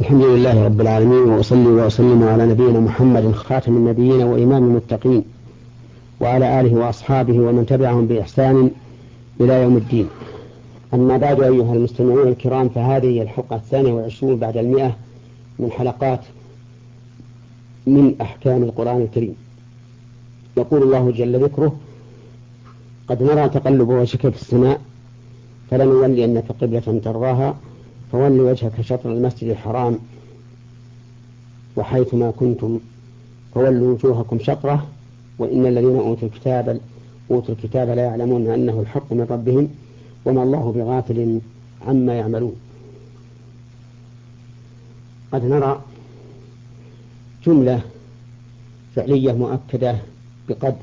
الحمد لله رب العالمين وأصلي وأسلم على نبينا محمد خاتم النبيين وإمام المتقين وعلى آله وأصحابه ومن تبعهم بإحسان إلى يوم الدين. أما بعد أيها المستمعون الكرام فهذه الحلقة الثانية والعشرون بعد المئة من حلقات من أحكام القرآن الكريم. يقول الله جل ذكره قد نرى تقلب وجهك في السماء فلنولينك قبلة ترضاها فول وجهك شطر المسجد الحرام وحيثما كنتم فولوا وجوهكم شطرة وإن الذين أوتوا الكتاب أوتوا الكتاب لا يعلمون أنه الحق من ربهم وما الله بغافل عما يعملون. قد نرى جملة فعلية مؤكدة بقد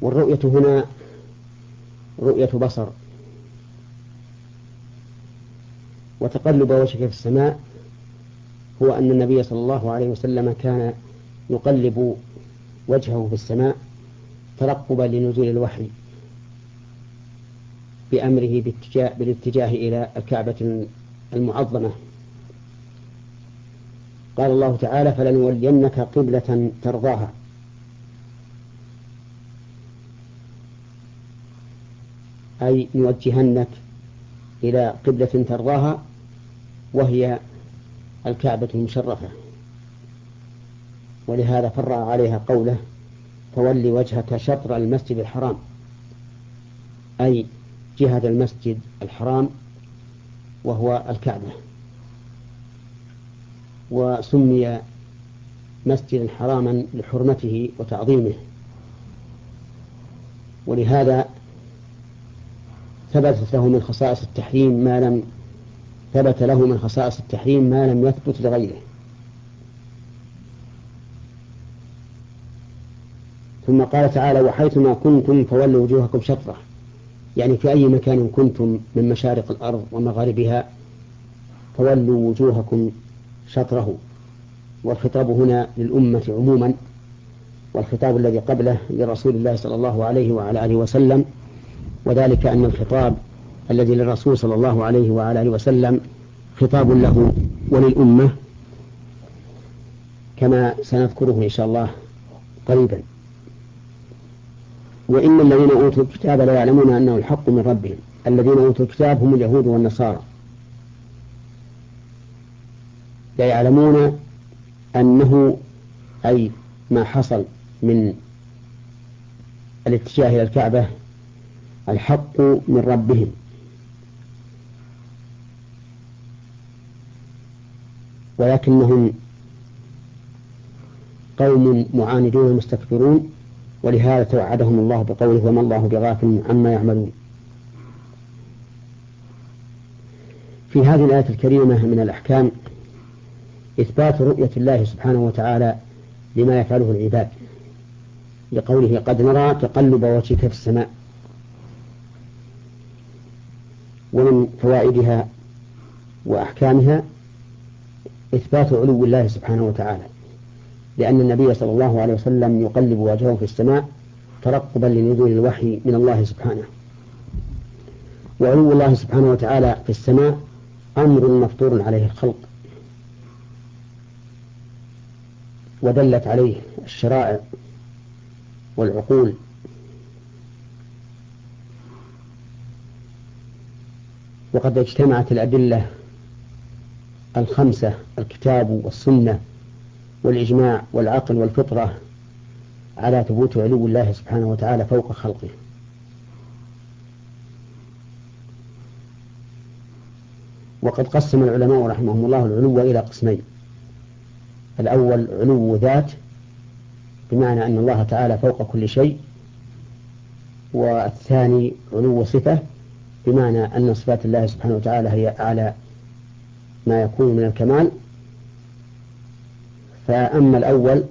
والرؤية هنا رؤية بصر. وتقلب وجهك في السماء هو أن النبي صلى الله عليه وسلم كان يقلب وجهه في السماء ترقبا لنزول الوحي بأمره باتجاه بالاتجاه إلى الكعبة المعظمة. قال الله تعالى فلنولينك قبلة ترضاها. أي نوجهنك إلى قبلة ترضاها وهي الكعبة المشرفة. ولهذا فرع عليها قوله فول وجهك شطر المسجد الحرام. أي جهة المسجد الحرام وهو الكعبة. وسمي مسجدا حراما لحرمته وتعظيمه. ولهذا ثبتت له من خصائص التحريم ما لم ثبت له من خصائص التحريم ما لم يثبت لغيره. ثم قال تعالى وحيثما كنتم فولوا وجوهكم شطره. يعني في أي مكان كنتم من مشارق الأرض ومغاربها فولوا وجوهكم شطره. والخطاب هنا للأمة عموما والخطاب الذي قبله لرسول الله صلى الله عليه وعلى آله وسلم وذلك أن الخطاب الذي للرسول صلى الله عليه وعلى آله وسلم خطاب له وللأمة كما سنذكره إن شاء الله قريبا. وإن الذين أوتوا الكتاب لا يعلمون أنه الحق من ربهم. الذين أوتوا الكتاب هم اليهود والنصارى. لا يعلمون أنه أي ما حصل من الاتجاه إلى الكعبة الحق من ربهم. ولكنهم قوم معاندون مستكبرون ولهذا توعدهم الله بقوله وما الله بغافل عما يعملون. في هذه الآية الكريمة من الأحكام إثبات رؤية الله سبحانه وتعالى لما يفعله العباد لقوله قد نرى تقلب وجهك في السماء. ومن فوائدها وأحكامها إثبات علو الله سبحانه وتعالى. لأن النبي صلى الله عليه وسلم يقلب وجهه في السماء ترقبا لنزول الوحي من الله سبحانه. وعلو الله سبحانه وتعالى في السماء أمر مفطور عليه الخلق. ودلت عليه الشرائع والعقول. وقد اجتمعت الأدلة الخمسة الكتاب والسنة والإجماع والعقل والفطرة على ثبوت علو الله سبحانه وتعالى فوق خلقه. وقد قسم العلماء رحمهم الله العلو إلى قسمين. الأول علو ذات بمعنى أن الله تعالى فوق كل شيء. والثاني علو صفة بمعنى أن صفات الله سبحانه وتعالى هي أعلى ما يكون من الكمال. فأما الأول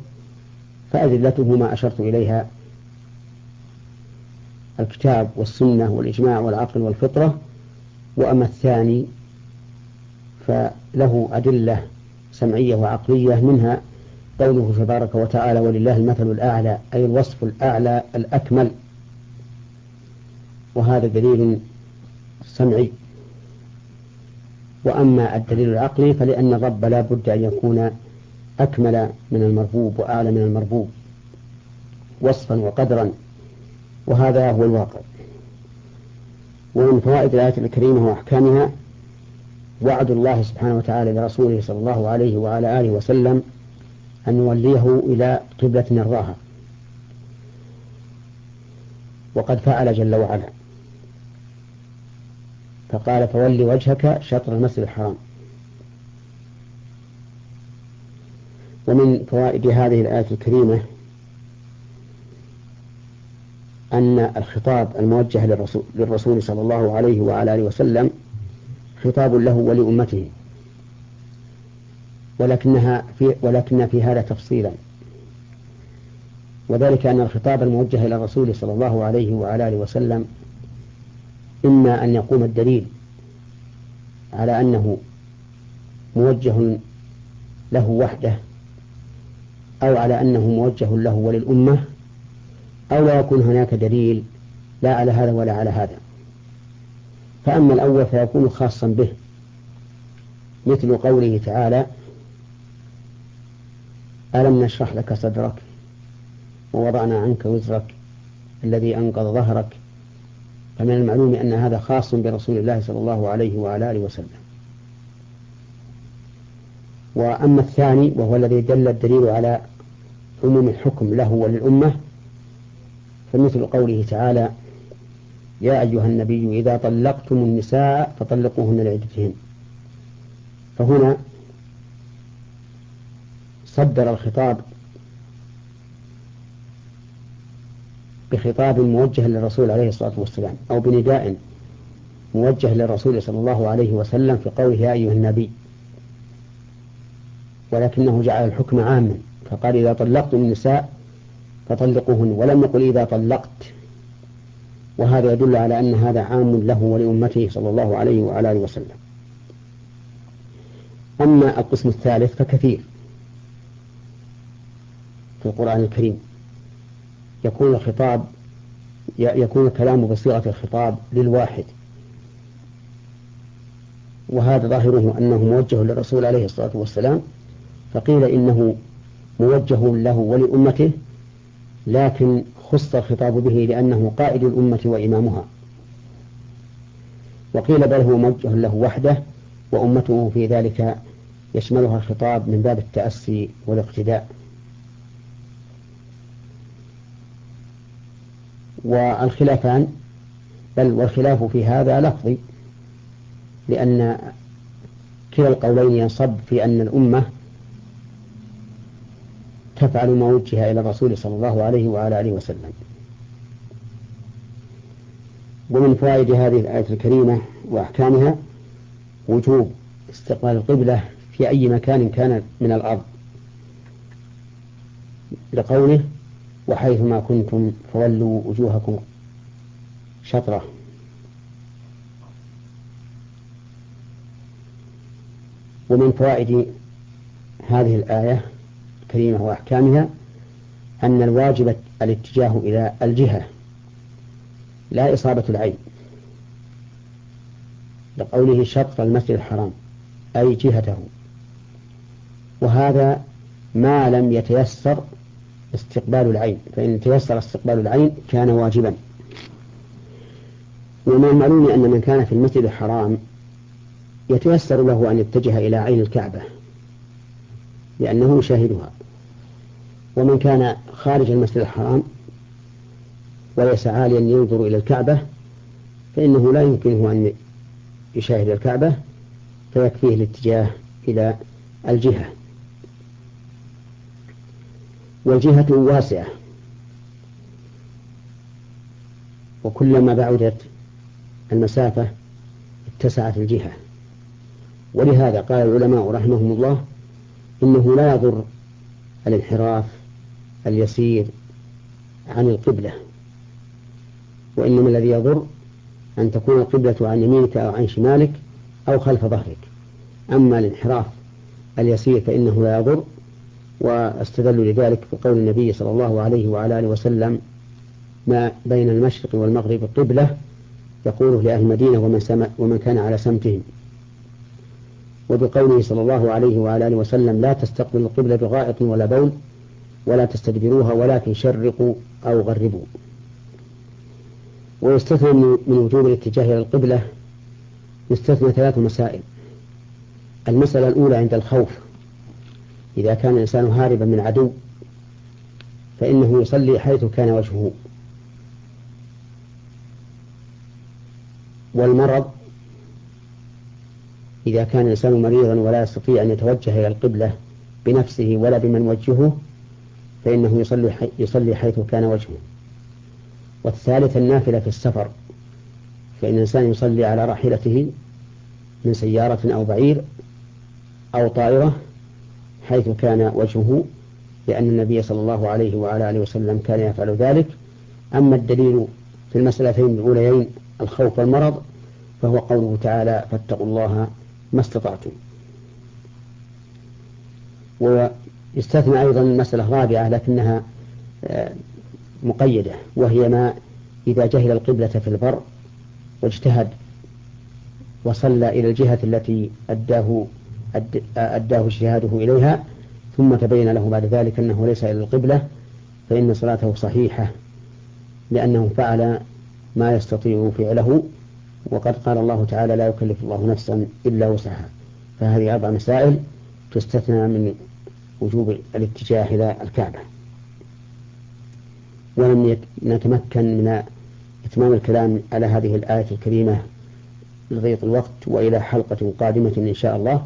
فأدلته ما أشرت إليها. الكتاب والسنة والإجماع والعقل والفطرة. وأما الثاني فله أدلة سمعية وعقلية. منها قوله تبارك وتعالى ولله المثل الأعلى أي الوصف الأعلى الأكمل. وهذا دليل سمعي. وأما الدليل العقلي فلأن الرب لا بد أن يكون أكمل من المربوب وأعلى من المربوب وصفا وقدرا وهذا هو الواقع. ومن فوائد الآية الكريمة وأحكامها وعد الله سبحانه وتعالى لرسوله صلى الله عليه وعلى آله وسلم أن يوليه إلى قبلة يرضاها وقد فعل جل وعلا. فقال فول وجهك شطر المسجد الحرام. ومن فوائد هذه الآية الكريمة أن الخطاب الموجه للرسول, للرسول صلى الله عليه وعلى آله وسلم خطاب له ولأمته. ولكنها في ولكن في هذا تفصيلا. وذلك أن الخطاب الموجه إلى الرسول صلى الله عليه وعلى آله وسلم إما أن يقوم الدليل على أنه موجه له وحده أو على أنه موجه له وللأمة أو لا يكون هناك دليل لا على هذا ولا على هذا. فأما الأول فيكون خاصا به مثل قوله تعالى ألم نشرح لك صدرك ووضعنا عنك وزرك الذي أنقض ظهرك فمن المعلوم أن هذا خاص برسول الله صلى الله عليه وعلى آله وسلم. وأما الثاني وهو الذي دل الدليل على عموم الحكم له وللأمة فمثل قوله تعالى يا أيها النبي إذا طلقتم النساء فطلقوهن لعدتهن. فهنا صدر الخطاب بخطاب موجه للرسول عليه الصلاة والسلام أو بنداء موجه للرسول صلى الله عليه وسلم في قوله يا أيها النبي. ولكنه جعل الحكم عاما فقال إذا طلقتم النساء فطلقوهن ولم يقل إذا طلقت. وهذا يدل على أن هذا عام له ولأمته صلى الله عليه وعلى آله وسلم. أما القسم الثالث فكثير في القرآن الكريم. يكون الخطاب يكون الكلام بصيغة الخطاب للواحد. وهذا ظاهره أنه موجه للرسول عليه الصلاة والسلام فقيل إنه موجه له ولأمته لكن خص الخطاب به لأنه قائد الأمة وإمامها. وقيل بل هو موجه له وحده وأمته في ذلك يشملها الخطاب من باب التأسي والاقتداء. والخلافان بل والخلاف في هذا لفظي لأن كلا القولين ينصب في أن الأمة تفعل ما وجه إلى الرسول صلى الله عليه وعلى آله وسلم. ومن فوائد هذه الآية الكريمة وأحكامها وجوب استقبال القبلة في أي مكان كان من الأرض. لقوله وحيثما كنتم فولوا وجوهكم شطرة. ومن فوائد هذه الآية الكريمة وأحكامها أن الواجب الاتجاه إلى الجهة لا إصابة العين. لقوله شطر المسجد الحرام أي جهته. وهذا ما لم يتيسر استقبال العين فإن تيسر استقبال العين كان واجبا. ومن المعلوم أن من كان في المسجد الحرام يتيسر له أن يتجه إلى عين الكعبة لأنه يشاهدها. ومن كان خارج المسجد الحرام وليس عاليا ينظر إلى الكعبة فإنه لا يمكنه أن يشاهد الكعبة فيكفيه الاتجاه إلى الجهة. والجهة واسعة. وكلما بعدت المسافة اتسعت الجهة. ولهذا قال العلماء رحمهم الله إنه لا يضر الانحراف اليسير عن القبلة. وإنما الذي يضر أن تكون القبلة عن يمينك أو عن شمالك أو خلف ظهرك. أما الانحراف اليسير فإنه لا يضر واستدلوا لذلك بقول النبي صلى الله عليه وعلى آله وسلم ما بين المشرق والمغرب قبلة يقوله لأهل المدينة ومن, سم ومن كان على سمتهم. وبقوله صلى الله عليه وعلى آله وسلم لا تستقبلوا القبلة بغائط ولا بول ولا تستدبروها ولكن شرقوا أو غربوا. ويستثنى من وجوب الاتجاه إلى القبلة يستثنى ثلاث مسائل. المسألة الأولى عند الخوف. إذا كان الإنسان هاربا من عدو فإنه يصلي حيث كان وجهه. والمرض إذا كان الإنسان مريضا ولا يستطيع أن يتوجه إلى القبلة بنفسه ولا بمن وجهه فإنه يصلي يصلي حيث كان وجهه. والثالث النافلة في السفر فإن الإنسان يصلي على راحلته من سيارة أو بعير أو طائرة حيث كان وجهه لأن النبي صلى الله عليه وعلى آله وسلم كان يفعل ذلك. أما الدليل في المسألتين الأوليين الخوف والمرض فهو قوله تعالى فاتقوا الله ما استطعتم. ويستثنى أيضا مسألة رابعة لكنها آه، مقيدة وهي ما إذا جهل القبلة في البر واجتهد وصلى إلى الجهة التي أداه أداه اجتهاده إليها ثم تبين له بعد ذلك أنه ليس إلى القبلة فإن صلاته صحيحة لأنه فعل ما يستطيع فعله وقد قال الله تعالى لا يكلف الله نفسا إلا وسعها فهذه أربع مسائل تستثنى من وجوب الاتجاه إلى الكعبة. ولم نتمكن من إتمام الكلام على هذه الآية الكريمة لضيق الوقت وإلى حلقة قادمة إن شاء الله.